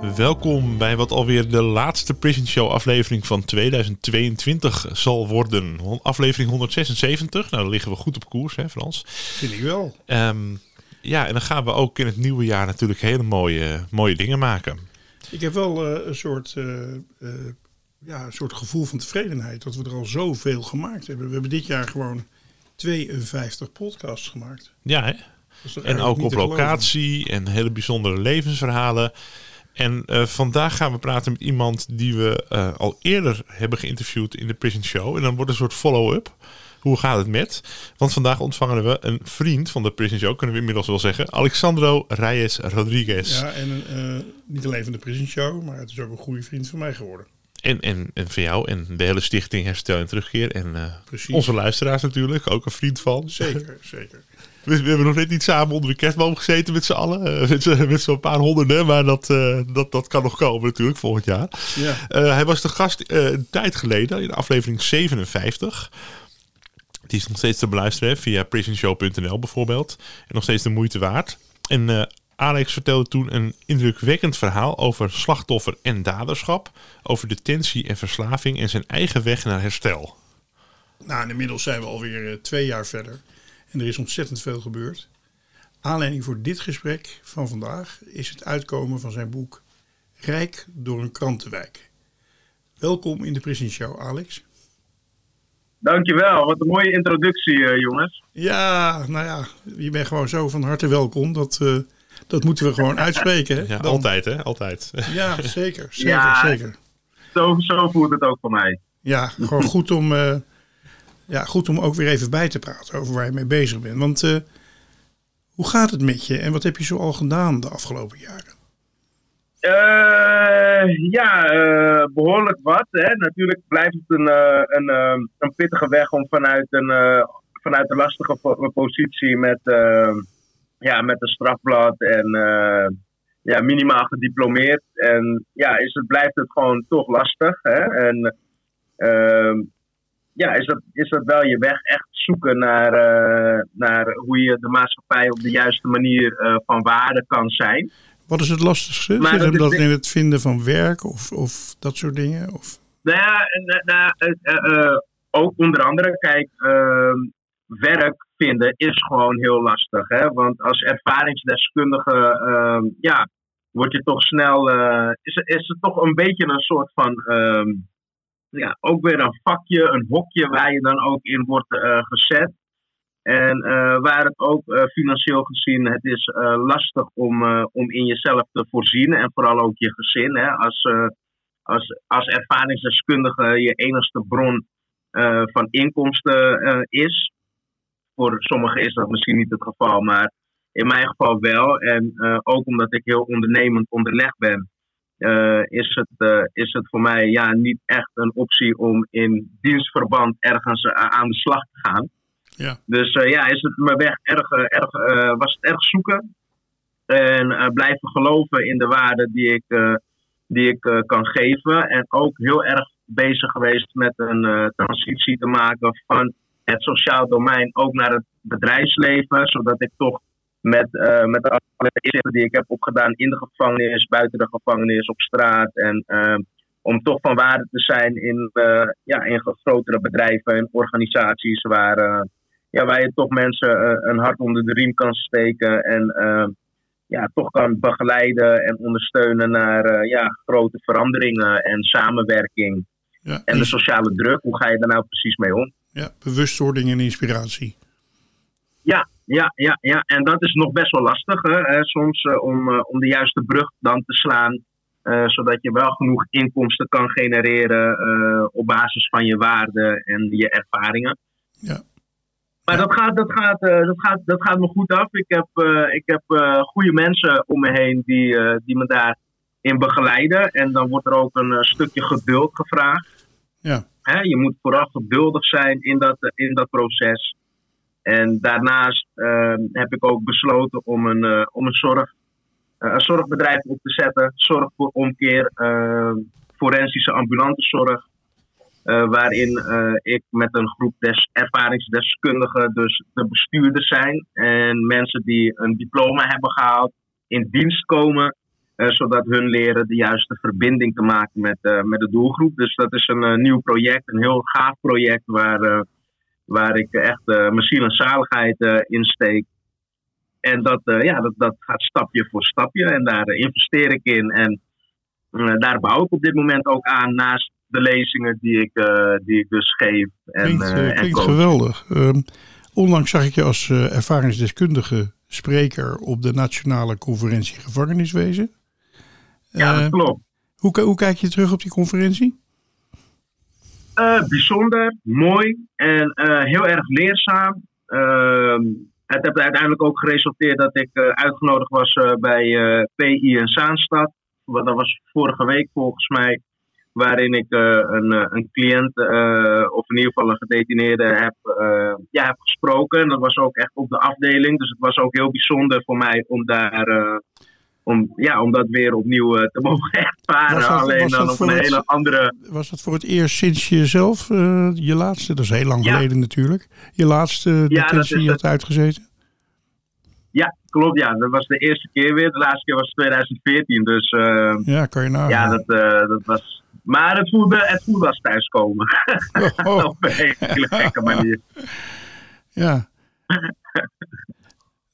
Welkom bij wat alweer de laatste Prison Show aflevering van 2022 zal worden. Aflevering 176. Nou, dan liggen we goed op koers, hè Frans? Vind ik wel. Ehm, ja, en dan gaan we ook in het nieuwe jaar natuurlijk hele mooie, mooie dingen maken. Ik heb wel eh, een, soort, eh, eh, ja, een soort gevoel van tevredenheid dat we er al zoveel gemaakt hebben. We hebben dit jaar gewoon 52 podcasts gemaakt. Ja, hè? En ook op locatie en hele bijzondere levensverhalen. En eh, vandaag gaan we praten met iemand die we eh, al eerder hebben geïnterviewd in de Prison Show. En dan wordt een soort follow-up. Hoe gaat het met? Want vandaag ontvangen we een vriend van de Prison Show, kunnen we inmiddels wel zeggen. Alexandro Reyes Rodriguez. Ja, en eh, niet alleen van de Prison Show, maar het is ook een goede vriend van mij geworden. En, en, en van jou en de hele stichting Herstel en Terugkeer. En onze luisteraars natuurlijk, ook een vriend van. Zeker, zeker. We, we hebben nog net niet samen onder de kerstboom gezeten met z'n allen. eh, met z'n- met zo'n paar honderden. Maar dat, eh, dat, dat kan nog komen natuurlijk volgend jaar. Ja. Eh, hij was de gast een tijd geleden in aflevering 57. Die is nog steeds te beluisteren hè, via prisonshow.nl bijvoorbeeld. En nog steeds de moeite waard. En Alex vertelde toen een indrukwekkend verhaal over slachtoffer en daderschap. Over detentie en verslaving en zijn eigen weg naar herstel. Nou, inmiddels zijn we alweer twee jaar verder. En er is ontzettend veel gebeurd. Aanleiding voor dit gesprek van vandaag is het uitkomen van zijn boek Rijk door een krantenwijk. Welkom in de Prison Show, Alex. Dankjewel, wat een mooie introductie, eh, jongens. Ja, nou ja, je bent gewoon zo van harte welkom. Dat, eh, dat moeten we gewoon uitspreken. Hè? Ja, Dan- altijd hè, altijd. Ja, zeker, zeker, Ja. zeker. Zo, zo voelt het ook voor mij. Ja, gewoon goed om, eh, ja, goed om ook weer even bij te praten over waar je mee bezig bent. Want eh, hoe gaat het met je en wat heb je zo al gedaan de afgelopen jaren? Eh, ja, eh, behoorlijk wat. Hè. Natuurlijk blijft het een, een, een pittige weg om vanuit een, vanuit een lastige po- positie met, ja, met een strafblad en ja, minimaal gediplomeerd. En ja, is het, blijft het gewoon toch lastig. Hè. En ja, is dat, is dat wel je weg echt zoeken naar, eh, naar hoe je de maatschappij op de juiste manier eh, van waarde kan zijn. Wat is het lastigste? Maar Zit dat hem in het vinden van werk of, of dat soort dingen? Of? Nou ja, eh, nou, ook onder andere, kijk, ehm, werk vinden is gewoon heel lastig. Hè? Want als ervaringsdeskundige, ehm, ja, word je toch snel, is, het- is het toch een beetje een soort van, ehm, ja, ook weer een vakje, een hokje waar je dan ook in wordt eh, gezet. En eh, waar het ook eh, financieel gezien, het is lastig om, om in jezelf te voorzien. En vooral ook je gezin. Hè? Als, als, als ervaringsdeskundige je enigste bron van inkomsten is. Voor sommigen is dat misschien niet het geval, maar in mijn geval wel. En ook omdat ik heel ondernemend onderlegd ben, eh, is, het, eh, is het voor mij ja, niet echt een optie om in dienstverband ergens eh, aan de slag te gaan. Ja. Dus ja, is het mijn weg erg, erg, was het erg zoeken. En blijven geloven in de waarden die ik, die ik kan geven. En ook heel erg bezig geweest met een transitie te maken van het sociaal domein ook naar het bedrijfsleven. Zodat ik toch met, eh, met alle inzichten die ik heb opgedaan in de gevangenis, buiten de gevangenis, op straat. En eh, om toch van waarde te zijn in, eh, ja, in grotere bedrijven en organisaties waar, eh, ja, waar je toch mensen een hart onder de riem kan steken. En eh, ja, toch kan begeleiden en ondersteunen naar ja, grote veranderingen en samenwerking. Ja, En de sociale druk, hoe ga je daar nou precies mee om? ja, bewustwording en inspiratie. Ja, ja, ja, ja. En dat is nog best wel lastig, hè? soms eh, om, eh, om de juiste brug dan te slaan. eh, zodat je wel genoeg inkomsten kan genereren op basis van je waarden en je ervaringen. Ja. Maar dat, gaat, dat, gaat, dat, gaat, dat gaat me goed af. Ik heb, ik heb goede mensen om me heen die, die me daarin begeleiden. En dan wordt er ook een stukje geduld gevraagd. Ja. Hè, je moet vooral geduldig zijn in dat, in dat proces. En daarnaast ehm, heb ik ook besloten om een, eh, om een, zorg, eh, een zorgbedrijf op te zetten. Zorg voor omkeer, eh, forensische ambulante zorg. eh, waarin ik met een groep des, ervaringsdeskundigen, dus de bestuurders zijn. En mensen die een diploma hebben gehaald, in dienst komen. zodat hun leren de juiste verbinding te maken met, met de doelgroep. Dus dat is een nieuw project, een heel gaaf project waar, waar ik echt eh, mijn ziel en zaligheid eh, in steek. En dat, eh, ja, dat, dat gaat stapje voor stapje en daar investeer ik in. En daar bouw ik op dit moment ook aan naast de lezingen die ik, die ik dus geef. En, Klinkt, en klinkt geweldig. Ehm, onlangs zag ik je als ervaringsdeskundige spreker op de Nationale Conferentie Gevangeniswezen. Ja, dat klopt. hoe, hoe kijk je terug op die conferentie? Eh, bijzonder, mooi en eh, heel erg leerzaam. Ehm, het heeft uiteindelijk ook geresulteerd dat ik eh, uitgenodigd was bij PI in Zaanstad. Dat was vorige week volgens mij. Waarin ik een, een cliënt, of in ieder geval een gedetineerde, heb, ja, heb gesproken. En dat was ook echt op de afdeling. Dus het was ook heel bijzonder voor mij om daar. Om, ja, om dat weer opnieuw eh, te mogen ervaren. Dat- Alleen dat dan op een het- hele andere. Was dat voor het eerst sinds je zelf, eh, je laatste, dat is heel lang Ja. geleden natuurlijk, je laatste dat detentie had uitgezeten? Ja, klopt. Ja, dat was de eerste keer weer. De laatste keer was 2014. Dus eh, Ja, kan je nagaan. ja, dat, dat was. Maar het voelde, het voelde als thuiskomen. Oh, Op een hele gekke manier. ja.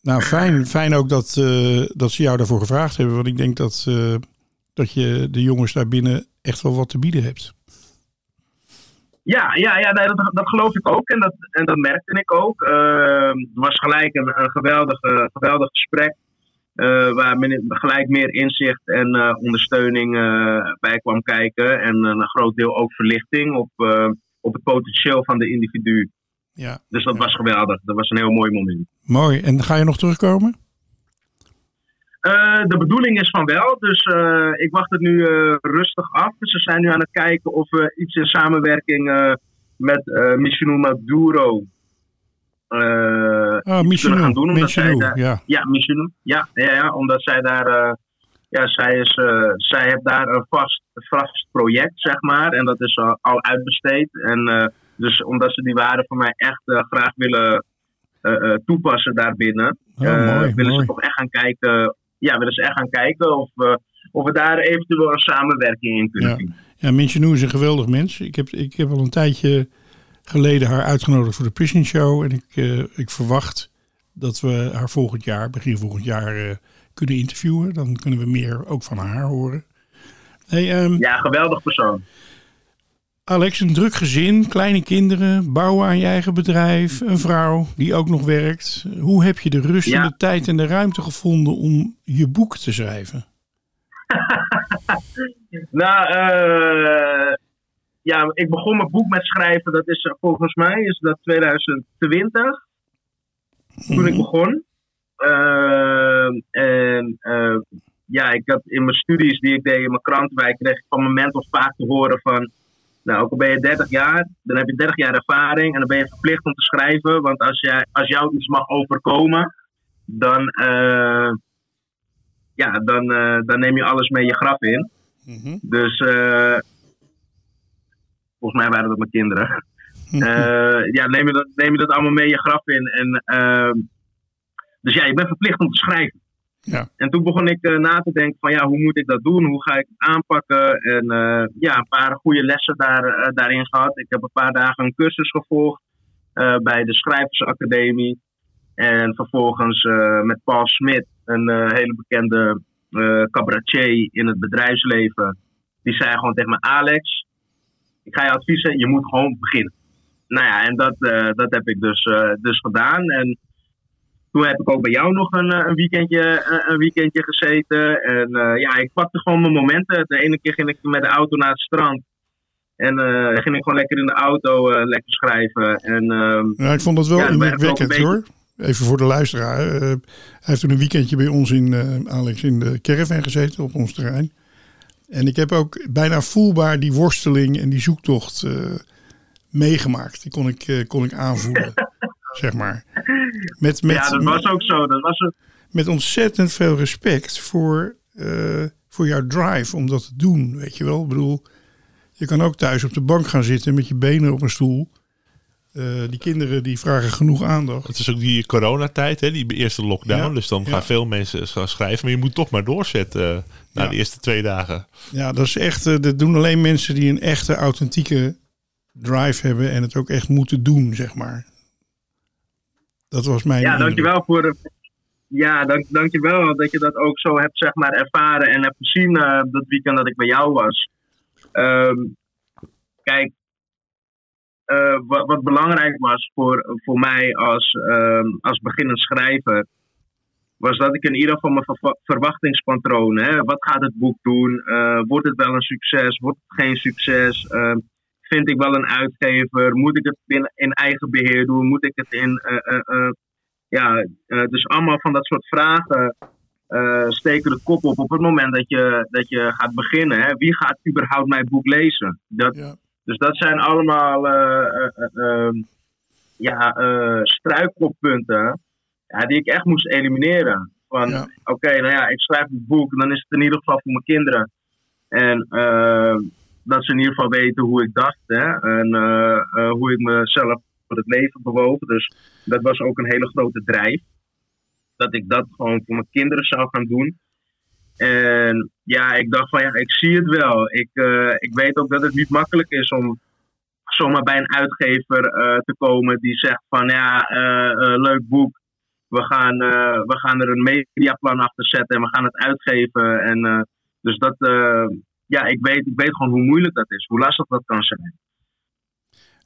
Nou, fijn, fijn ook dat, eh, dat ze jou daarvoor gevraagd hebben. Want ik denk dat, eh, dat je de jongens daar binnen echt wel wat te bieden hebt. Ja, ja, ja nee, dat, dat geloof ik ook. En dat, en dat merkte ik ook. Eh, het was gelijk een, een geweldig, geweldig gesprek. eh, waar men gelijk meer inzicht en ondersteuning bij kwam kijken. En een groot deel ook verlichting op, op het potentieel van de individu. Ja, Dus dat Ja. was geweldig. Dat was een heel mooi moment. Mooi. En ga je nog terugkomen? Eh, de bedoeling is van wel, dus eh, ik wacht het nu eh, rustig af. Ze zijn nu aan het kijken of we iets in samenwerking met Michel Maduro Ah, gaan doen. Omdat zij daar, ja. ja, ja, ja, ja, omdat zij daar, ja, zij, is, zij heeft daar een vast, vast project, zeg maar. En dat is al, uitbesteed. En dus omdat ze die waarden voor mij echt graag willen toepassen daarbinnen, Oh, eh, mooi, willen mooi. ze toch echt gaan kijken. Ja, willen ze echt gaan kijken of, we of we daar eventueel een samenwerking in kunnen Ja. zien. Ja, is een geweldig mens. Ik heb, ik heb al een tijdje geleden haar uitgenodigd voor de Prison Show. En ik, eh, ik verwacht dat we haar volgend jaar, begin volgend jaar, eh, kunnen interviewen. Dan kunnen we meer ook van haar horen. Hey, ehm, Ja, geweldig persoon. Alex, een druk gezin, kleine kinderen, bouwen aan je eigen bedrijf, een vrouw die ook nog werkt. Hoe heb je de rust Ja. en de tijd en de ruimte gevonden om je boek te schrijven? Nou, eh, ja, ik begon mijn boek met schrijven. Dat is volgens mij is dat 2020. Toen ik begon. Eh, en eh, ja, ik had in mijn studies die ik deed in mijn krantenwijk, kreeg ik van mijn mentor vaak te horen van. Nou, ook al ben je 30 jaar, dan heb je 30 jaar ervaring en dan ben je verplicht om te schrijven. Want als, jij, als jou iets mag overkomen, dan, eh, ja, dan, eh, dan neem je alles mee je graf in. Dus eh, volgens mij waren dat mijn kinderen. Eh, ja, neem je, dat, neem je dat allemaal mee je graf in. En, ehm, dus ja, je bent verplicht om te schrijven. Ja. En toen begon ik eh, na te denken van ja, hoe moet ik dat doen? Hoe ga ik het aanpakken? En eh, ja, een paar goede lessen daar, eh, daarin gehad. Ik heb een paar dagen een cursus gevolgd bij de Schrijversacademie. En vervolgens met Paul Smit, een hele bekende cabaretier in het bedrijfsleven. Die zei gewoon tegen me, Alex, ik ga je adviezen, je moet gewoon beginnen. Nou ja, en dat, dat heb ik dus, dus gedaan. En toen heb ik ook bij jou nog een, eh, een, weekendje, eh, een weekendje gezeten. En eh, ja, ik pakte gewoon mijn momenten. De ene keer ging ik met de auto naar het strand. En eh, ging ik gewoon lekker in de auto lekker schrijven. En ehm, Ja, ik vond dat wel Ja, een hoor. Even voor de luisteraar. hij heeft toen een weekendje bij ons in, Alex, in de caravan gezeten op ons terrein. En ik heb ook bijna voelbaar die worsteling en die zoektocht meegemaakt. Die kon ik, kon ik aanvoelen, zeg maar. Met, met, ja, dat was ook zo. Dat was met ontzettend veel respect voor, eh, voor jouw drive om dat te doen. Weet je wel? Ik bedoel, je kan ook thuis op de bank gaan zitten met je benen op een stoel. Eh, die kinderen die vragen genoeg aandacht. Het is ook die coronatijd, hè, die eerste lockdown. Ja, dus dan ja. gaan veel mensen gaan schrijven. Maar je moet toch maar doorzetten eh, na Ja. de eerste twee dagen. Ja, dat is echt. dat doen alleen mensen die een echte, authentieke drive hebben en het ook echt moeten doen, zeg maar. Dat was mijn. ja, dankjewel voor de, ja, dank, dankjewel dat je dat ook zo hebt zeg maar, ervaren en hebt gezien eh, dat weekend dat ik bij jou was. Ehm, kijk, eh, wat, wat belangrijk was voor, voor mij als, ehm, als beginnend schrijver, was dat ik in ieder geval mijn verwa- verwachtingspatroon, hè, wat gaat het boek doen? Eh, wordt het wel een succes? Wordt het geen succes? Ehm, vind ik wel een uitgever? Moet ik het in, in eigen beheer doen? Moet ik het in. eh, eh, eh, ja, dus allemaal van dat soort vragen steken de kop op op het moment dat je, dat je gaat beginnen. Hè? Wie gaat überhaupt mijn boek lezen? Dat, Ja. Dus dat zijn allemaal ehm, ja, struikelpunten ja, die ik echt moest elimineren. Van Ja. oké, nou ja, ik schrijf een boek, dan is het in ieder geval voor mijn kinderen. En eh, dat ze in ieder geval weten hoe ik dacht hè? en eh, eh, hoe ik mezelf voor het leven bewoog. Dus dat was ook een hele grote drijf. Dat ik dat gewoon voor mijn kinderen zou gaan doen. En ja, ik dacht van ja, ik zie het wel. Ik, eh, ik weet ook dat het niet makkelijk is om zomaar bij een uitgever te komen die zegt van ja, leuk boek. We gaan, we gaan er een mediaplan achter zetten en we gaan het uitgeven. En, dus dat, ja, ik weet, ik weet gewoon hoe moeilijk dat is, hoe lastig dat kan zijn.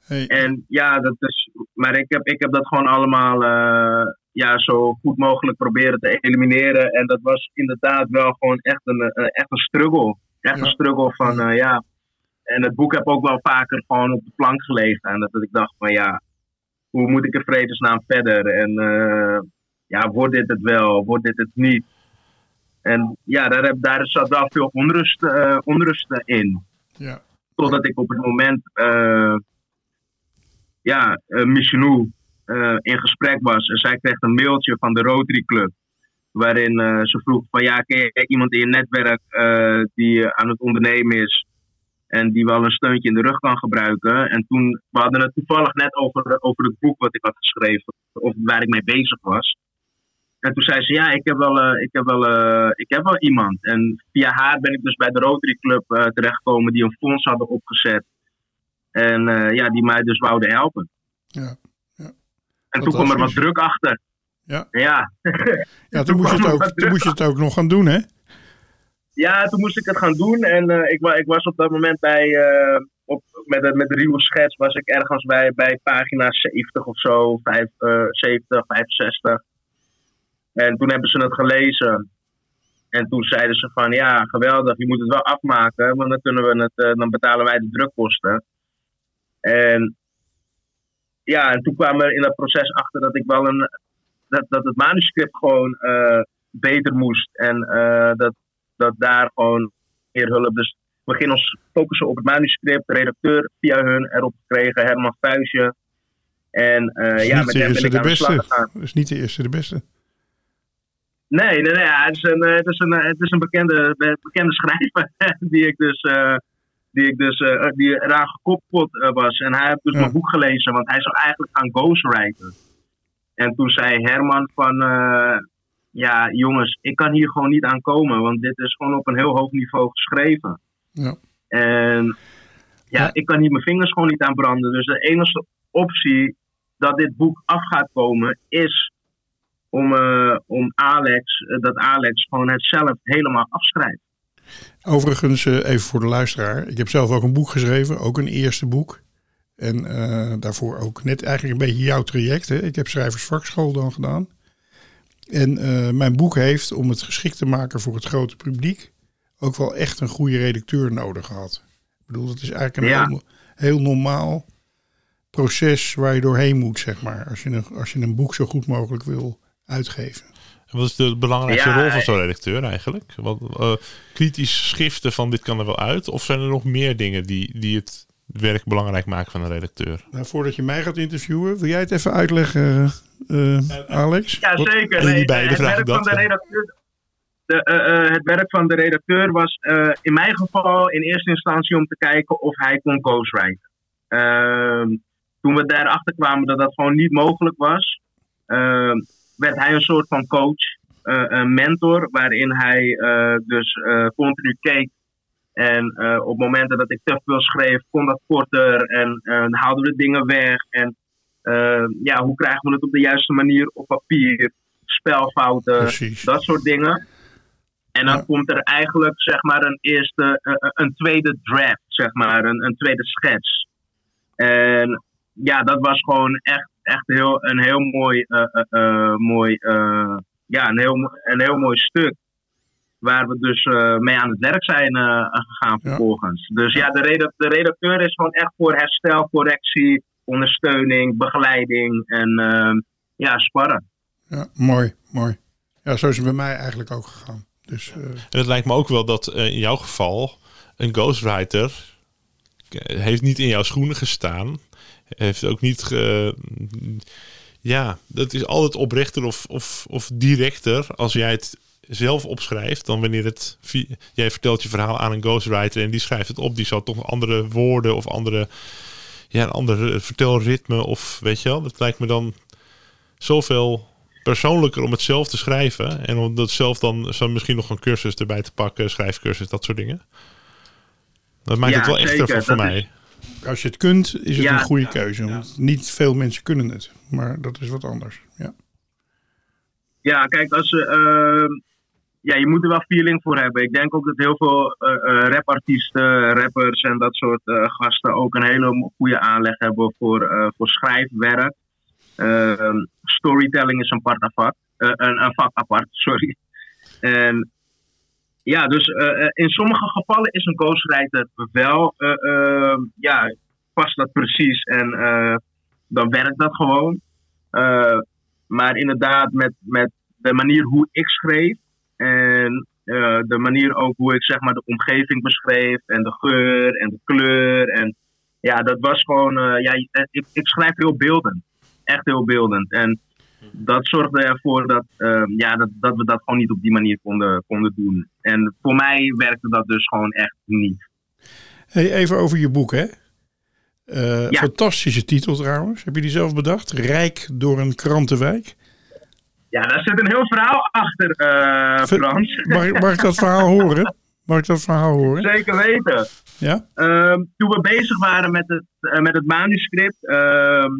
Hey, En ja, dat is, maar ik heb, ik heb dat gewoon allemaal eh, ja, zo goed mogelijk proberen te elimineren. En dat was inderdaad wel gewoon echt een, eh, echt een struggle. Echt Ja. een struggle van eh, ja. En het boek heb ook wel vaker gewoon op de plank gelegen. En dat ik dacht van ja, hoe moet ik er vredesnaam verder? En eh, ja, wordt dit het wel? Wordt dit het niet? En ja, daar, heb, daar zat wel veel onrust, onrust in. ja. Totdat ik op het moment, eh ja, eh, in gesprek was. En zij kreeg een mailtje van de Rotary Club. Waarin ze vroeg van ja, ken je iemand in je netwerk die aan het ondernemen is. En die wel een steuntje in de rug kan gebruiken. En toen, we hadden het toevallig net over, over het boek wat ik had geschreven. Of waar ik mee bezig was. En toen zei ze, ja, ik heb wel, eh, ik heb wel, eh, ik heb wel iemand. En via haar ben ik dus bij de Rotary Club eh, terechtgekomen die een fonds hadden opgezet. En ja, die mij dus wouden helpen. Ja, En toen kwam er wat druk achter. Ja. Ja. ja toen, moest je het ook, toen moest je het ook nog gaan doen, hè? ja, toen moest ik het gaan doen. En ik, ik was op dat moment bij, eh, op, met, met de ruwe schets, was ik ergens bij, bij pagina 70 of zo, vijf, eh, 70, 65. En toen hebben ze het gelezen. En toen zeiden ze van ja, geweldig, je moet het wel afmaken, want dan, kunnen we het, eh, dan betalen wij de drukkosten. En ja, en toen kwam er in dat proces achter dat ik wel een. dat, dat het manuscript gewoon eh, beter moest. En eh, dat, dat daar gewoon meer hulp. Dus we gingen ons focussen op het manuscript. De redacteur via hun erop gekregen, Herman Fuisje. En ja, met de hem ben ik de aan de slag beste. gegaan. Dat is niet de eerste de beste. Nee, nee, nee. ja, Het is een, eh, het is een, eh, het is een bekende, be- bekende schrijver die ik dus, eh, die ik dus die eraan gekoppeld was. En hij heeft dus Ja. mijn boek gelezen, want hij zou eigenlijk gaan ghostwriten. En toen zei Herman van, ja jongens, ik kan hier gewoon niet aan komen, want dit is gewoon op een heel hoog niveau geschreven. Ja. En ja, Ja. ik kan hier mijn vingers gewoon niet aan branden. Dus de enige optie dat dit boek af gaat komen is om, eh, om Alex, eh, dat Alex gewoon het zelf helemaal afschrijft. Overigens, eh, even voor de luisteraar. Ik heb zelf ook een boek geschreven, ook een eerste boek. En daarvoor ook net eigenlijk een beetje jouw traject. Hè? Ik heb schrijversvakschool dan gedaan. En mijn boek heeft, om het geschikt te maken voor het grote publiek, ook wel echt een goede redacteur nodig gehad. Ik bedoel, dat is eigenlijk een Ja. heel, heel normaal proces waar je doorheen moet, zeg maar. Als je een, als je een boek zo goed mogelijk wil uitgeven. En wat is de belangrijkste Ja, rol van zo'n redacteur eigenlijk? Wat, eh, kritisch schriften van dit kan er wel uit? Of zijn er nog meer dingen die, die het werk belangrijk maken van een redacteur? Nou, voordat je mij gaat interviewen, wil jij het even uitleggen, eh, Alex? Ja, Wat- zeker. Nee, beide het, werk van dat, de redacteur, de, eh, eh, het werk van de redacteur was eh, in mijn geval in eerste instantie om te kijken of hij kon ghostwriten. Ehm, toen we daarachter kwamen dat dat gewoon niet mogelijk was, ehm, werd hij een soort van coach, eh, een mentor, waarin hij eh, dus eh, continu keek. En op momenten dat ik te veel schreef, kon dat korter en haalden we dingen weg. En ja, hoe krijgen we het op de juiste manier op papier? Spelfouten, Precies. dat soort dingen. En dan Ja. komt er eigenlijk zeg maar een eerste, een tweede draft, zeg maar, een, een tweede schets. En ja, dat was gewoon echt, echt heel, een heel mooi, eh, eh, eh, mooi, eh, ja, een heel, een heel mooi stuk. Waar we dus eh, mee aan het werk zijn eh, gegaan Ja. vervolgens. Dus ja, de, reda- de redacteur is gewoon echt voor herstel, correctie, ondersteuning, begeleiding en eh, ja, sparren. Ja, mooi, mooi. Ja, zo is het bij mij eigenlijk ook gegaan. Dus eh, En het lijkt me ook wel dat in jouw geval een ghostwriter heeft niet in jouw schoenen gestaan. Heeft ook niet. ge- ja, dat is altijd oprechter of, of, of directer als jij het zelf opschrijft dan wanneer het. Jij vertelt je verhaal aan een ghostwriter en die schrijft het op. Die zal toch andere woorden of andere. Ja, een andere vertelritme of weet je wel. Dat lijkt me dan zoveel persoonlijker om het zelf te schrijven. En om dat zelf dan zo misschien nog een cursus erbij te pakken, schrijfcursus, dat soort dingen. Dat maakt Ja, het wel echter voor, voor mij. Als je het kunt, is het Ja. een goede keuze. Want niet veel mensen kunnen het. Maar dat is wat anders. Ja, Ja, kijk, als, ehm, ja, je moet er wel feeling voor hebben. Ik denk ook dat heel veel eh, rapartiesten, rappers en dat soort gasten ook een hele goede aanleg hebben voor, voor schrijfwerk. Ehm, storytelling is een, part apart, een, een vak apart, sorry. En ja, dus eh, eh, in sommige gevallen is een ghostwriter wel, eh, ja, past dat precies en dan werkt dat gewoon. Maar inderdaad, met, met de manier hoe ik schreef en de manier ook hoe ik zeg maar de omgeving beschreef en de geur en de kleur. En ja, dat was gewoon, ja, ik, ik schrijf heel beeldend. Echt heel beeldend. En dat zorgde ervoor dat, eh, ja, dat, dat we dat gewoon niet op die manier konden, konden doen. En voor mij werkte dat dus gewoon echt niet. hey, even over je boek, hè? Eh, Ja. Fantastische titel trouwens. Heb je die zelf bedacht? Rijk door een krantenwijk. Ja, daar zit een heel verhaal achter, eh, Frans. Mag, ik- mag ik dat verhaal horen? Mag ik dat verhaal horen? Zeker weten. Ja? Ehm, toen we bezig waren met het, eh, met het manuscript, ehm,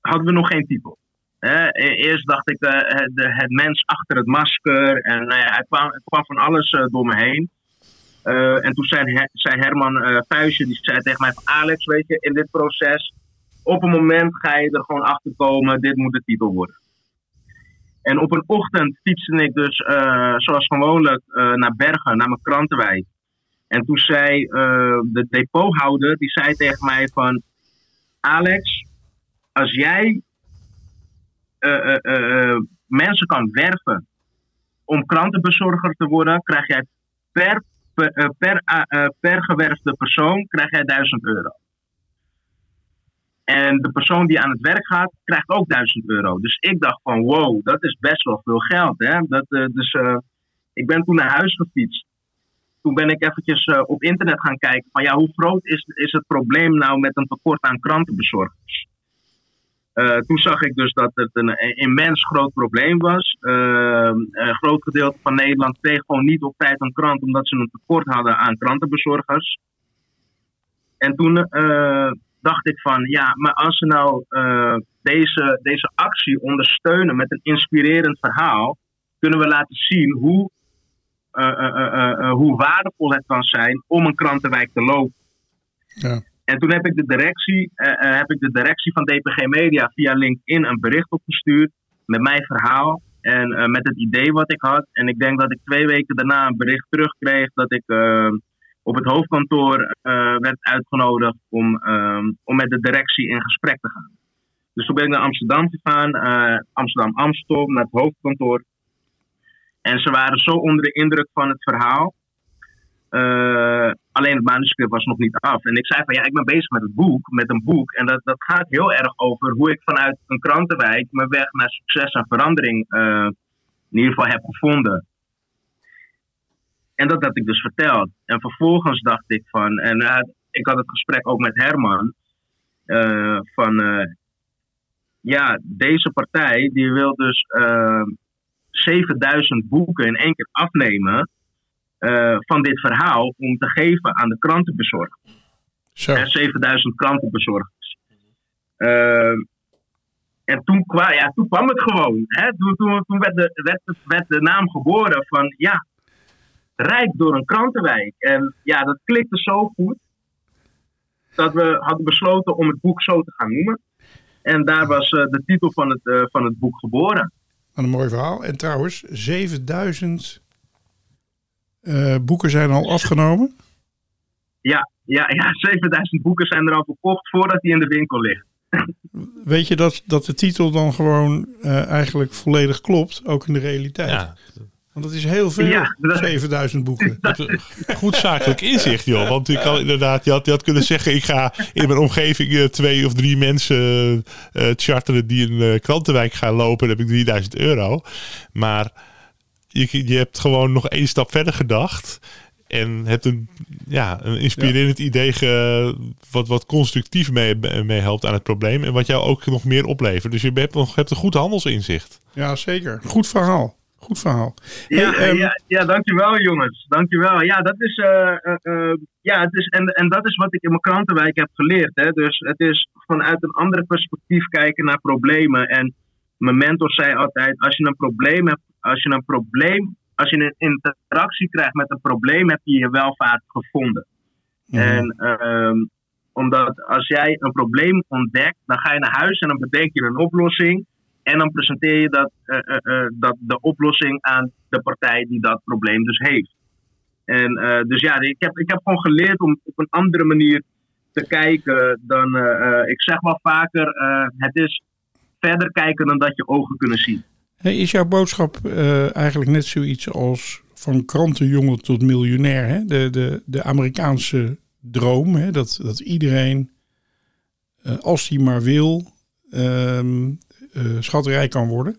hadden we nog geen titel. Hè, e- eerst dacht ik eh, het, het mens achter het masker. En nou het, kwam, kwam van alles eh, door me heen. Eh, en toen zei, zei Herman eh Vuijsje, die zei tegen mij van Alex, weet je, in dit proces, op een moment ga je er gewoon achter komen, dit moet de titel worden. En op een ochtend fietste ik dus, eh, zoals gewoonlijk, eh, naar Bergen, naar mijn krantenwijk. En toen zei eh, de depothouder, die zei tegen mij van... Alex, als jij eh, eh, eh, eh, mensen kan werven om krantenbezorger te worden, krijg jij per, per, eh, per, eh, eh, gewerfde persoon krijg jij 1000 euro. En de persoon die aan het werk gaat, krijgt ook 1000 euro. Dus ik dacht van wow, dat is best wel veel geld. Hè? Dat, eh, dus eh, ik ben toen naar huis gefietst toen ben ik eventjes eh, op internet gaan kijken van ja, hoe groot is, is het probleem nou met een tekort aan krantenbezorgers? Eh, toen zag ik dus dat het een, immens groot probleem was. Eh, een groot gedeelte van Nederland kreeg gewoon niet op tijd een krant omdat ze een tekort hadden aan krantenbezorgers. En toen eh, dacht ik van ja, maar als ze nou eh, deze, deze actie ondersteunen met een inspirerend verhaal, kunnen we laten zien hoe hoe waardevol het kan zijn om een krantenwijk te lopen. Ja. En toen heb ik de directie, eh, eh, heb ik de directie van DPG Media via LinkedIn een bericht opgestuurd met mijn verhaal en eh, met het idee wat ik had. En ik denk dat ik twee weken daarna een bericht terugkreeg dat ik eh, op het hoofdkantoor werd uitgenodigd om, eh, om met de directie in gesprek te gaan. Dus toen ben ik naar Amsterdam gegaan, eh, Amsterdam-Amstel, naar het hoofdkantoor. En ze waren zo onder de indruk van het verhaal. Eh, alleen het manuscript was nog niet af. En ik zei van ja, ik ben bezig met het boek, met een boek. En dat, dat gaat heel erg over hoe ik vanuit een krantenwijk mijn weg naar succes en verandering eh, in ieder geval heb gevonden. En dat had ik dus verteld. En vervolgens dacht ik van, en ik had het gesprek ook met Herman, eh, van ja, deze partij die wil dus eh, 7000 boeken in één keer afnemen eh, van dit verhaal om te geven aan de krantenbezorgers. Zo. Er 7000 krantenbezorgers. Eh, en toen, kwa, ja, toen kwam het gewoon. Hè? Toen, toen, toen werd, de, werd, het- werd de naam geboren van ja, Rijk door een krantenwijk. En ja, dat klikte zo goed dat we hadden besloten om het boek zo te gaan noemen. En daar was eh, de titel van het, van het boek geboren. Wat een mooi verhaal. En trouwens, 7000 eh, boeken zijn al afgenomen. Ja, ja, ja, 7000 boeken zijn er al verkocht voordat die in de winkel ligt. Weet je dat, dat de titel dan gewoon eh, eigenlijk volledig klopt, ook in de realiteit? Ja, Want dat is heel veel, Ja, dat- 7000 boeken. goed zakelijk inzicht, joh. Want je kan inderdaad, je had, je had kunnen zeggen: ik ga in mijn omgeving eh, twee of drie mensen eh, charteren die een krantenwijk gaan lopen. Dan heb ik 3000 euro. Maar je, je hebt gewoon nog één stap verder gedacht. En hebt een, ja, een inspirerend idee ge, wat, wat constructief mee, mee helpt aan het probleem. En wat jou ook nog meer oplevert. Dus je hebt, nog, hebt een goed handelsinzicht. Ja, zeker. Goed verhaal. Goed verhaal. Ja, Hey, ehm, ja, ja, dankjewel jongens. Dankjewel. Ja, dat is, eh, eh, eh, ja, het is en, en dat is wat ik in mijn krantenwijk heb geleerd. Hè. Dus het is vanuit een ander perspectief kijken naar problemen. En mijn mentor zei altijd, als je een probleem hebt, als je een probleem, als je een interactie krijgt met een probleem, heb je je welvaart gevonden. Mhm. En ehm, omdat als jij een probleem ontdekt, dan ga je naar huis en dan bedenk je een oplossing. En dan presenteer je dat, eh, eh, eh, dat, de oplossing aan de partij die dat probleem dus heeft. En dus ja, ik heb, ik heb gewoon geleerd om op een andere manier te kijken dan, ik zeg wel vaker, het is verder kijken dan dat je ogen kunnen zien. Is jouw boodschap eh, eigenlijk net zoiets als van krantenjongen tot miljonair? Hè? De, de, de Amerikaanse droom, hè? Dat, dat iedereen, eh, als hij maar wil, ehm eh, schatrijk kan worden?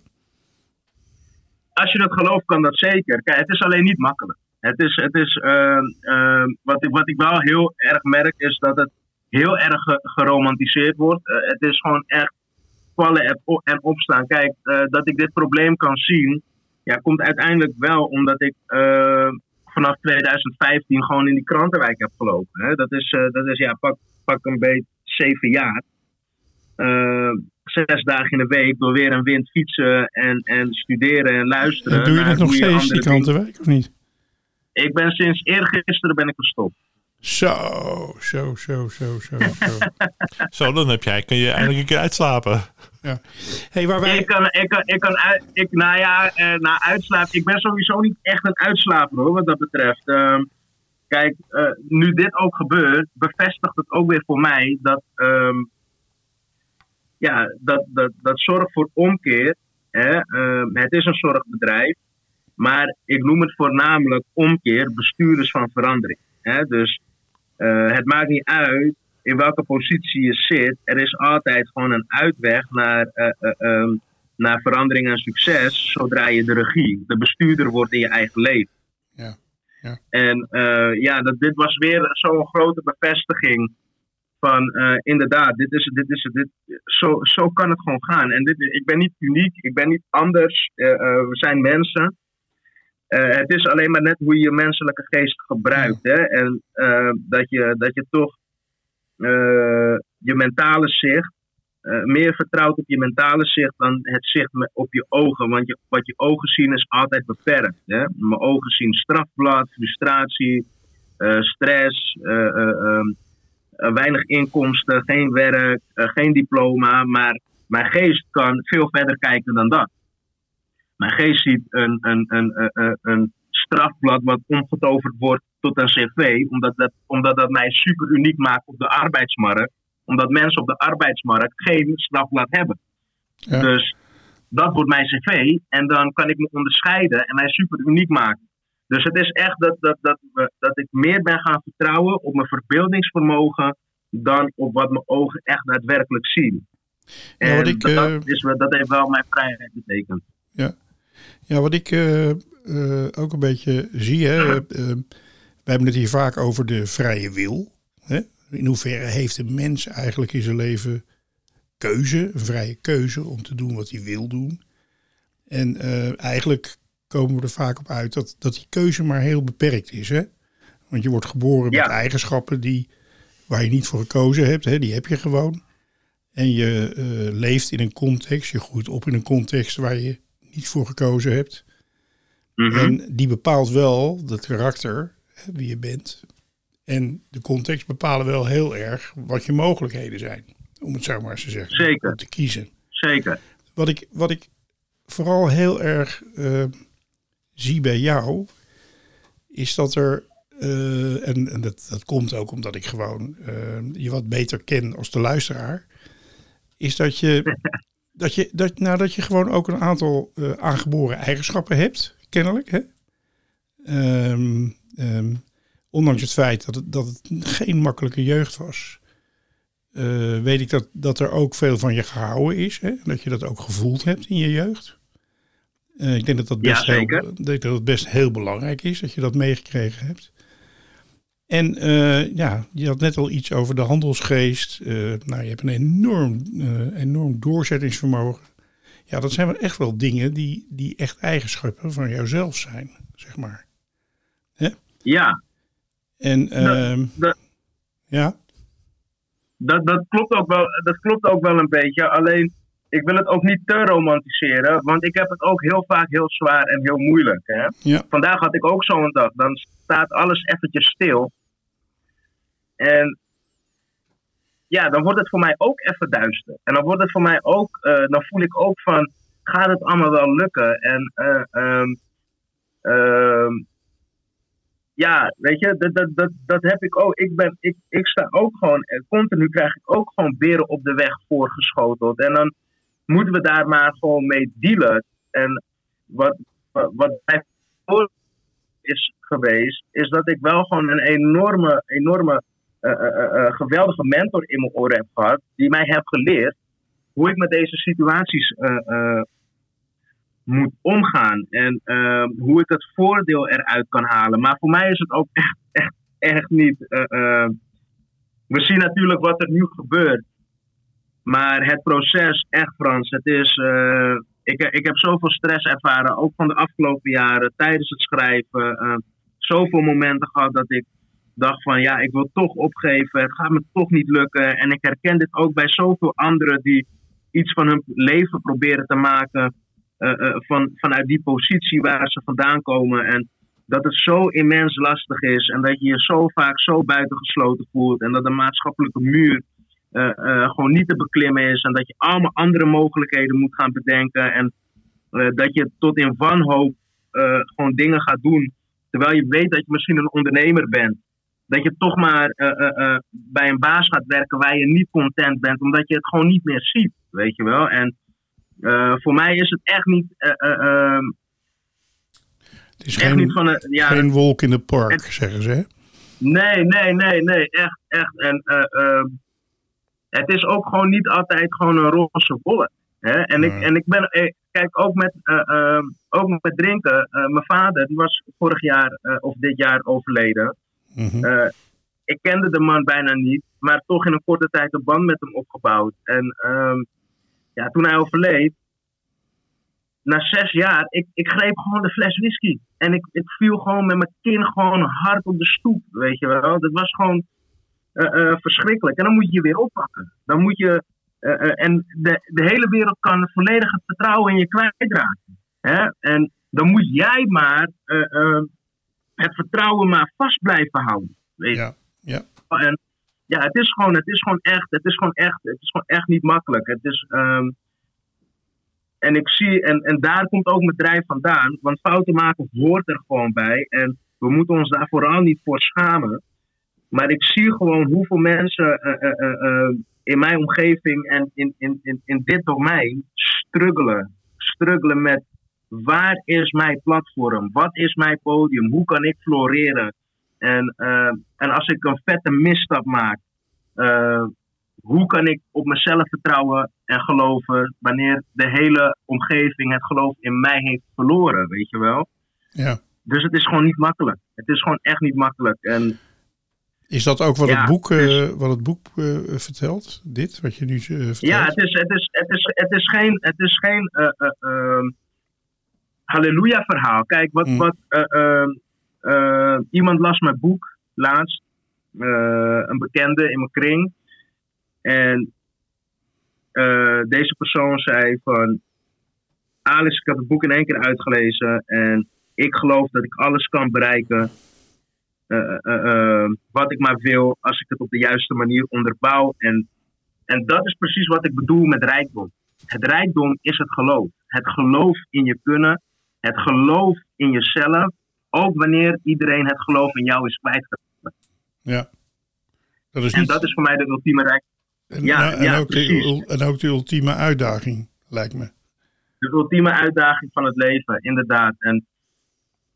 als je dat gelooft, kan dat zeker. Kijk, het is alleen niet makkelijk. Het is, het is ehm, ehm, wat, ik, wat ik wel heel erg merk, is dat het heel erg ge- geromantiseerd wordt. Het is gewoon echt vallen en, op- en opstaan. Kijk, eh, dat ik dit probleem kan zien, ja, komt uiteindelijk wel omdat ik eh, vanaf 2015 gewoon in die krantenwijk heb gelopen. Hè. Dat is, eh, dat is ja, pak, pak een beetje zeven jaar. Eh, zes dagen in de week door weer en wind fietsen en, en studeren en luisteren. En doe je het nog steeds, die krantenwijk, of niet? Ik ben sinds eergisteren ben ik gestopt. Zo, zo, zo, zo, zo. zo. Zo, dan heb jij, kun je eindelijk een keer uitslapen. Ik kan, ik kan, ik kan ik, nou ja, eh, na uitslapen. Ik ben sowieso niet echt een uitslaper hoor, wat dat betreft. Ehm, kijk, eh, nu dit ook gebeurt, bevestigt het ook weer voor mij dat, ehm, ja, dat, dat, dat zorg voor omkeer. Hè, ehm, het is een zorgbedrijf, maar ik noem het voornamelijk omkeer, bestuurders van verandering. Hè, dus eh, het maakt niet uit in welke positie je zit. Er is altijd gewoon een uitweg naar, eh, eh, ehm, naar verandering en succes zodra je de regie, de bestuurder wordt in je eigen leven. Ja, ja. En eh, ja, dat, dit was weer zo'n grote bevestiging van inderdaad, dit is, het, dit is, het, dit, zo, zo kan het gewoon gaan. En dit, ik ben niet uniek, ik ben niet anders, we zijn mensen. Het is alleen maar net hoe je je menselijke geest gebruikt. Hè? En dat, je, dat je toch je mentale zicht eh, meer vertrouwt op je mentale zicht dan het zicht op je ogen. Want wat je ogen zien is altijd beperkt. Hè? Mijn ogen zien strafblad, frustratie, eh, stress, eh, eh, ehm, eh, weinig inkomsten, geen werk, eh, geen diploma. Maar mijn geest kan veel verder kijken dan dat. Mijn geest ziet een, een, een, een strafblad wat omgetoverd wordt tot een cv, omdat dat, omdat dat mij super uniek maakt op de arbeidsmarkt. Omdat mensen op de arbeidsmarkt geen strafblad hebben. Ja. Dus dat wordt mijn cv en dan kan ik me onderscheiden en mij super uniek maken. Dus het is echt dat, dat, dat, dat ik meer ben gaan vertrouwen op mijn verbeeldingsvermogen dan op wat mijn ogen echt daadwerkelijk zien. En ik, dat, eh, is, dat heeft wel mijn vrijheid betekend. Ja, wat ik eh, eh, ook een beetje zie, hè, eh, we hebben het hier vaak over de vrije wil. Hè? In hoeverre heeft een mens eigenlijk in zijn leven keuze, een vrije keuze om te doen wat hij wil doen. En eigenlijk komen we er vaak op uit dat, dat die keuze maar heel beperkt is. Hè? Want je wordt geboren Ja. met eigenschappen die, waar je niet voor gekozen hebt, hè? die heb je gewoon. En je leeft in een context, je groeit op in een context waar je niet voor gekozen hebt. Mhm. En die bepaalt wel het karakter, wie je bent. En de context bepalen wel heel erg wat je mogelijkheden zijn. Om het zo maar eens te zeggen. Zeker. Om te kiezen. Zeker. Wat ik, wat ik vooral heel erg eh, zie bij jou, is dat er, eh, en, en dat, dat komt ook omdat ik gewoon eh, je wat beter ken als de luisteraar, is dat je, dat je, dat, nou, dat je gewoon ook een aantal eh, aangeboren eigenschappen hebt, kennelijk. Hè? Ehm, ehm, ondanks het feit dat het, dat het geen makkelijke jeugd was eh, weet ik dat, dat er ook veel van je gehouden is. Hè? Dat je dat ook gevoeld hebt in je jeugd. Eh, ik denk dat dat, best Ja, heel, ik denk dat het best heel belangrijk is dat je dat meegekregen hebt. En eh, ja, je had net al iets over de handelsgeest. Eh, nou, je hebt een enorm, eh, enorm doorzettingsvermogen. Ja, dat zijn wel echt wel dingen die, die echt eigenschappen van jouzelf zijn, zeg maar. Ja, En ehm, dat- ja, dat, dat, klopt ook wel, dat klopt ook wel een beetje. Alleen, ik wil het ook niet te romantiseren. Want ik heb het ook heel vaak heel zwaar en heel moeilijk. Hè? ja, Vandaag had ik ook zo'n dag. Dan staat alles eventjes stil. En ja, dan wordt het voor mij ook even duister. En dan wordt het voor mij ook, eh, dan voel ik ook van, gaat het allemaal wel lukken? En eh, ehm, ehm, ja, weet je, dat, dat, dat, dat heb ik ook. Ik, ben, ik, ik sta ook gewoon, eh, continu krijg ik ook gewoon beren op de weg voorgeschoteld. En dan moeten we daar maar gewoon mee dealen. En wat, wat, wat mij voor is geweest, is dat ik wel gewoon een enorme, enorme, geweldige mentor in mijn oren heb gehad, die mij heeft geleerd hoe ik met deze situaties eh, eh, moet omgaan en eh, hoe ik het voordeel eruit kan halen. Maar voor mij is het ook echt, echt, echt niet. eh, eh, we zien natuurlijk wat er nu gebeurt. Maar het proces, echt Frans, het is. eh, ik, ik heb zoveel stress ervaren, ook van de afgelopen jaren, tijdens het schrijven. eh, zoveel momenten gehad dat ik dacht van ja, ik wil toch opgeven, het gaat me toch niet lukken. En ik herken dit ook bij zoveel anderen die iets van hun leven proberen te maken eh, eh, van, vanuit die positie waar ze vandaan komen. En dat het zo immens lastig is en dat je je zo vaak zo buitengesloten voelt en dat de maatschappelijke muur eh, gewoon niet te beklimmen is en dat je allemaal andere mogelijkheden moet gaan bedenken en dat je tot in wanhoop gewoon dingen gaat doen terwijl je weet dat je misschien een ondernemer bent. Dat je toch maar eh, eh, eh, bij een baas gaat werken waar je niet content bent, omdat je het gewoon niet meer ziet, weet je wel. En voor mij is het echt niet, eh, eh, ehm, het is echt geen, niet van een, ja, geen wolk in de park, zeggen ze. Hè? Nee, nee, nee, nee, echt, echt. En eh, ehm, het is ook gewoon niet altijd gewoon een roze wolk. Hè? En, ik, en ik ben, kijk, ook met, eh, ehm, ook met drinken. mijn vader, die was vorig jaar of dit jaar overleden. Mhm. Eh, ik kende de man bijna niet, maar toch in een korte tijd een band met hem opgebouwd. En ehm, ja, toen hij overleed, na zes jaar, ik, ik greep gewoon de fles whisky. En ik, ik viel gewoon met mijn kin gewoon hard op de stoep, weet je wel. Dat was gewoon eh, eh, verschrikkelijk. En dan moet je je weer oppakken. Dan moet je en de, de hele wereld kan volledig het vertrouwen in je kwijtraken. Hè? En dan moet jij maar eh, eh, het vertrouwen maar vast blijven houden. Weet je? Ja, ja. En ja, het is gewoon, het is gewoon echt, het is gewoon echt, het is gewoon echt niet makkelijk. Het is, ehm, en ik zie, en, en daar komt ook mijn drijf vandaan, want fouten maken hoort er gewoon bij. En we moeten ons daar vooral niet voor schamen. Maar ik zie gewoon hoeveel mensen eh, eh, eh, in mijn omgeving en in, in, in, in dit domein struggelen. Struggelen met waar is mijn platform? Wat is mijn podium? Hoe kan ik floreren? En, eh, en als ik een vette misstap maak, eh, hoe kan ik op mezelf vertrouwen en geloven wanneer de hele omgeving het geloof in mij heeft verloren, weet je wel? ja. Dus het is gewoon niet makkelijk. Het is gewoon echt niet makkelijk. En Is dat ook wat Ja, het boek, eh, dus- wat het boek vertelt? Dit, wat je nu vertelt? ja, het is, het is, het is, het is geen, het is geen eh, eh, ehm, halleluja verhaal. Kijk, wat, Mm. wat eh, ehm, eh, iemand las mijn boek laatst, eh, een bekende in mijn kring. En deze persoon zei van, Alice, ik heb het boek in één keer uitgelezen en ik geloof dat ik alles kan bereiken wat ik maar wil als ik het op de juiste manier onderbouw. En en dat is precies wat ik bedoel met rijkdom. Het rijkdom is het geloof. Het geloof in je kunnen. Het geloof in jezelf. Ook wanneer iedereen het geloof in jou is kwijtgeraakt. Ja. Dat is En niet, dat is voor mij de ultieme rijkdom. en, ja, en, ja, ook de, en ook de ultieme uitdaging, lijkt me. De ultieme uitdaging van het leven, inderdaad. En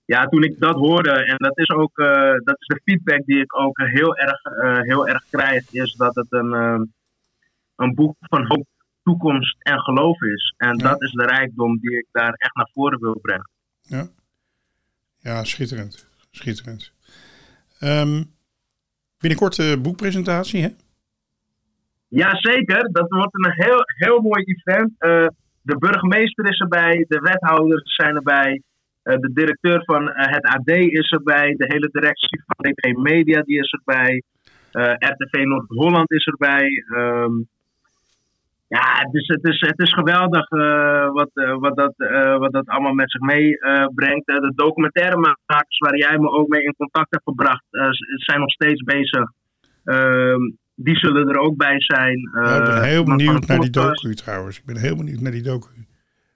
ja, toen ik dat hoorde, en dat is ook eh, dat is de feedback die ik ook heel erg, eh, heel erg krijg, is dat het een, eh, een boek van hoop, toekomst en geloof is. En Ja. dat is de rijkdom die ik daar echt naar voren wil brengen. Ja, ja schitterend. Schitterend. Ehm, binnenkort de boekpresentatie, hè? Jazeker, dat wordt een heel, heel mooi event. Eh, de burgemeester is erbij, de wethouders zijn erbij, eh, de directeur van eh, het AD is erbij, de hele directie van DP Media die is erbij, eh, RTV Noord-Holland is erbij. Ehm, ja, dus het is, het is geweldig eh, wat, eh, wat, dat, eh, wat dat allemaal met zich meebrengt. De documentairemakers waar jij me ook mee in contact hebt gebracht, zijn nog steeds bezig. Ehm, die zullen er ook bij zijn. Ja, ik ben heel benieuwd naar die docu trouwens. Ik ben heel benieuwd naar die docu.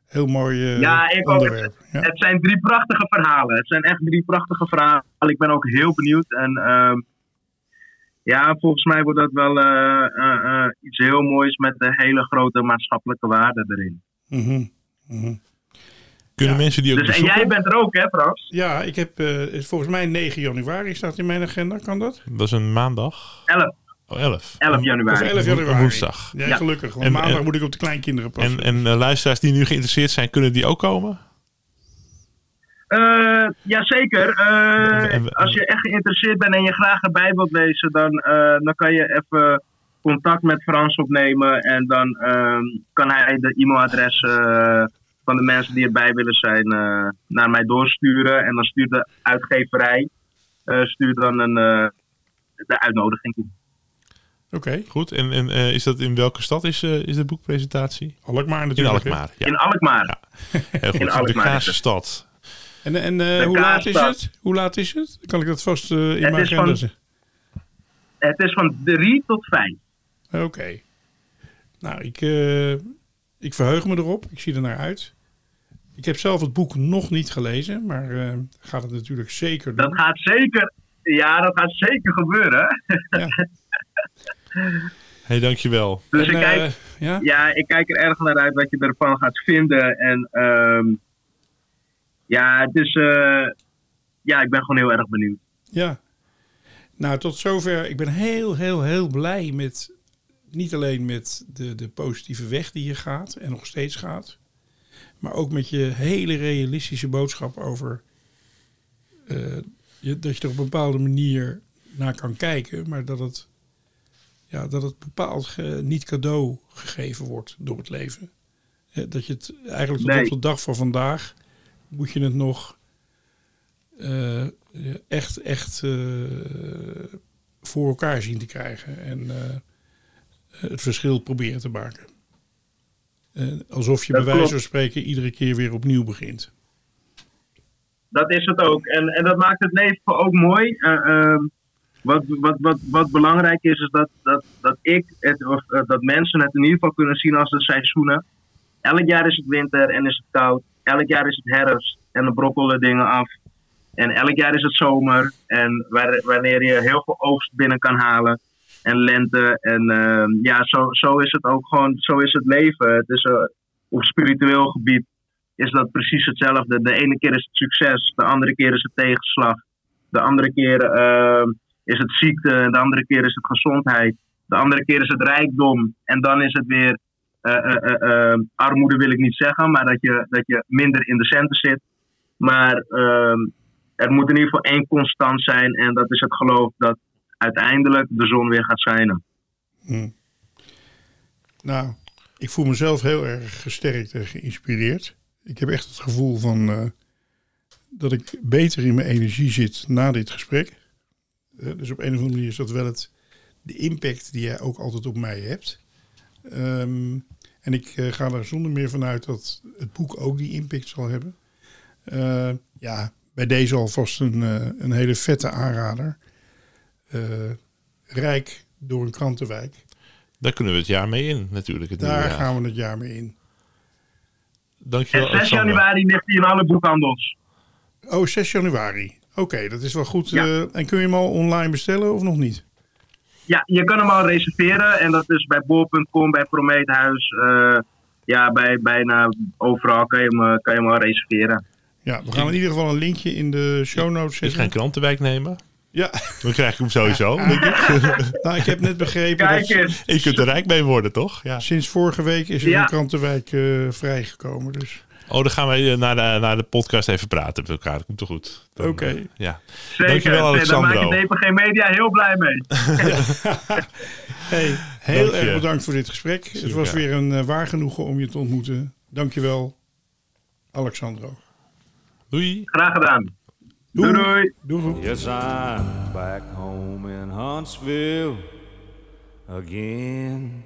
Heel mooi Ja, ik ook. onderwerp. Ja. Het zijn drie prachtige verhalen. Het zijn echt drie prachtige verhalen. Ik ben ook heel benieuwd. En ehm, ja, volgens mij wordt dat wel eh, eh, eh, iets heel moois met een hele grote maatschappelijke waarde erin. Mhm, mhm. Kunnen Ja. mensen die ook Dus, en jij bent er ook, hè, Frans? Ja, ik heb eh, volgens mij 9 januari staat in mijn agenda. Kan dat? Dat is een maandag. 11, Oh, 11. 11 Of januari. 11 Een januari. woensdag. Ja, Ja. gelukkig. Want En- maandag en- moet ik op de kleinkinderen passen. En, en luisteraars die nu geïnteresseerd zijn, kunnen die ook komen? Eh, jazeker. Eh, als je echt geïnteresseerd bent en je graag erbij wilt lezen, dan, eh, dan kan je even contact met Frans opnemen. En dan ehm, kan hij de e-mailadres eh, van de mensen die erbij willen zijn eh, naar mij doorsturen. En dan stuurt de uitgeverij eh, stuurt dan een, eh, de uitnodiging toe. Oké, Goed. En, en eh, is dat in welke stad is, eh, is de boekpresentatie? Alkmaar In natuurlijk. hè? Alkmaar. Ja, In Alkmaar. heel goed. in De Alkmaar is Kaarse het. stad. En, en eh, hoe laat is het? Hoe laat is het? Kan ik dat vast eh, in Het mijn is agenda van- zetten? Het is van 3 tot 5. Oké. Nou, ik, eh, ik verheug me erop. Ik zie er naar uit. Ik heb zelf het boek nog niet gelezen, maar eh, gaat het natuurlijk zeker doen. Dat gaat zeker. Ja, dat gaat zeker gebeuren. hey, dankjewel. Dus En, ik kijk, ja? ja, ik kijk er erg naar uit wat je ervan gaat vinden. En ehm, ja, eh, ja, ik ben gewoon heel erg benieuwd. Ja. Nou, tot zover. Ik ben heel, heel, heel blij met. Niet alleen met de, de positieve weg die je gaat en nog steeds gaat. Maar ook met je hele realistische boodschap over. eh, je, dat je er op een bepaalde manier naar kan kijken. Maar dat het. Ja, dat het bepaald ge- niet cadeau gegeven wordt door het leven. Dat je het eigenlijk tot Nee. op de dag van vandaag. Moet je het nog eh, echt, echt eh, voor elkaar zien te krijgen. En eh, het verschil proberen te maken. Alsof je Dat bij wijze van spreken iedere keer weer opnieuw begint. Dat is het ook. En, en dat maakt het leven ook mooi. Eh, ehm, wat, wat, wat, wat belangrijk is, is dat, dat, dat ik, het, of dat mensen het in ieder geval kunnen zien als de seizoenen. Elk jaar is het winter en is het koud. Elk jaar is het herfst en dan brokkelen dingen af. En elk jaar is het zomer. En wanneer je heel veel oogst binnen kan halen. En lente. En ehm, ja, zo, zo is het ook gewoon, zo is het leven. Het is eh, op spiritueel gebied is dat precies hetzelfde. De ene keer is het succes, de andere keer is het tegenslag. De andere keer ehm, is het ziekte, de andere keer is het gezondheid. De andere keer is het rijkdom. En dan is het weer eh, eh, eh, eh, armoede wil ik niet zeggen, maar dat je, dat je minder in de centen zit. Maar ehm, er moet in ieder geval één constant zijn en dat is het geloof dat uiteindelijk de zon weer gaat schijnen. Hm. Nou, ik voel mezelf heel erg gesterkt en geïnspireerd. Ik heb echt het gevoel van eh, dat ik beter in mijn energie zit na dit gesprek. Eh, dus op een of andere manier is dat wel het, de impact die jij ook altijd op mij hebt. Ehm, en ik eh, ga er zonder meer vanuit dat het boek ook die impact zal hebben. Eh, ja, bij deze alvast een, eh, een hele vette aanrader. Eh, Rijk door een krantenwijk. Daar kunnen we het jaar mee in, natuurlijk. Het Daar jaar. gaan we het jaar mee in. En Dankjewel, 6 Alexander. januari ligt hij in alle boekhandels. Oh, 6 januari. Oké, dat is wel goed. Ja. eh, en kun je hem al online bestellen of nog niet? Ja, je kan hem al reserveren. En dat is bij bol.com, bij Prometheus. eh ja, bij bijna overal kan je hem, eh, kan je hem al reserveren. Ja, we gaan in ieder geval een linkje in de show notes Ik ga een zetten. krantenwijk nemen. Ja, Dan krijg ik hem sowieso. denk ik. nou, ik heb net begrepen Kijk dat eens. Je kunt er rijk mee worden, toch? Ja. sinds vorige week is er Ja. een krantenwijk eh, vrijgekomen. Dus Oh, dan gaan wij eh, naar de, naar de podcast even praten met elkaar. Dat komt toch goed? Oké. eh, ja. Zeker. Dankjewel, Nee, Daar maak Alexandro. DPG Media heel blij mee. hey, heel Dank je. erg bedankt voor dit gesprek. Het was weer een eh, waar genoegen om je te ontmoeten. Dankjewel, Alexandro. Doei. Graag gedaan. Doei doei. Doei. Yes, I'm back home in Huntsville again.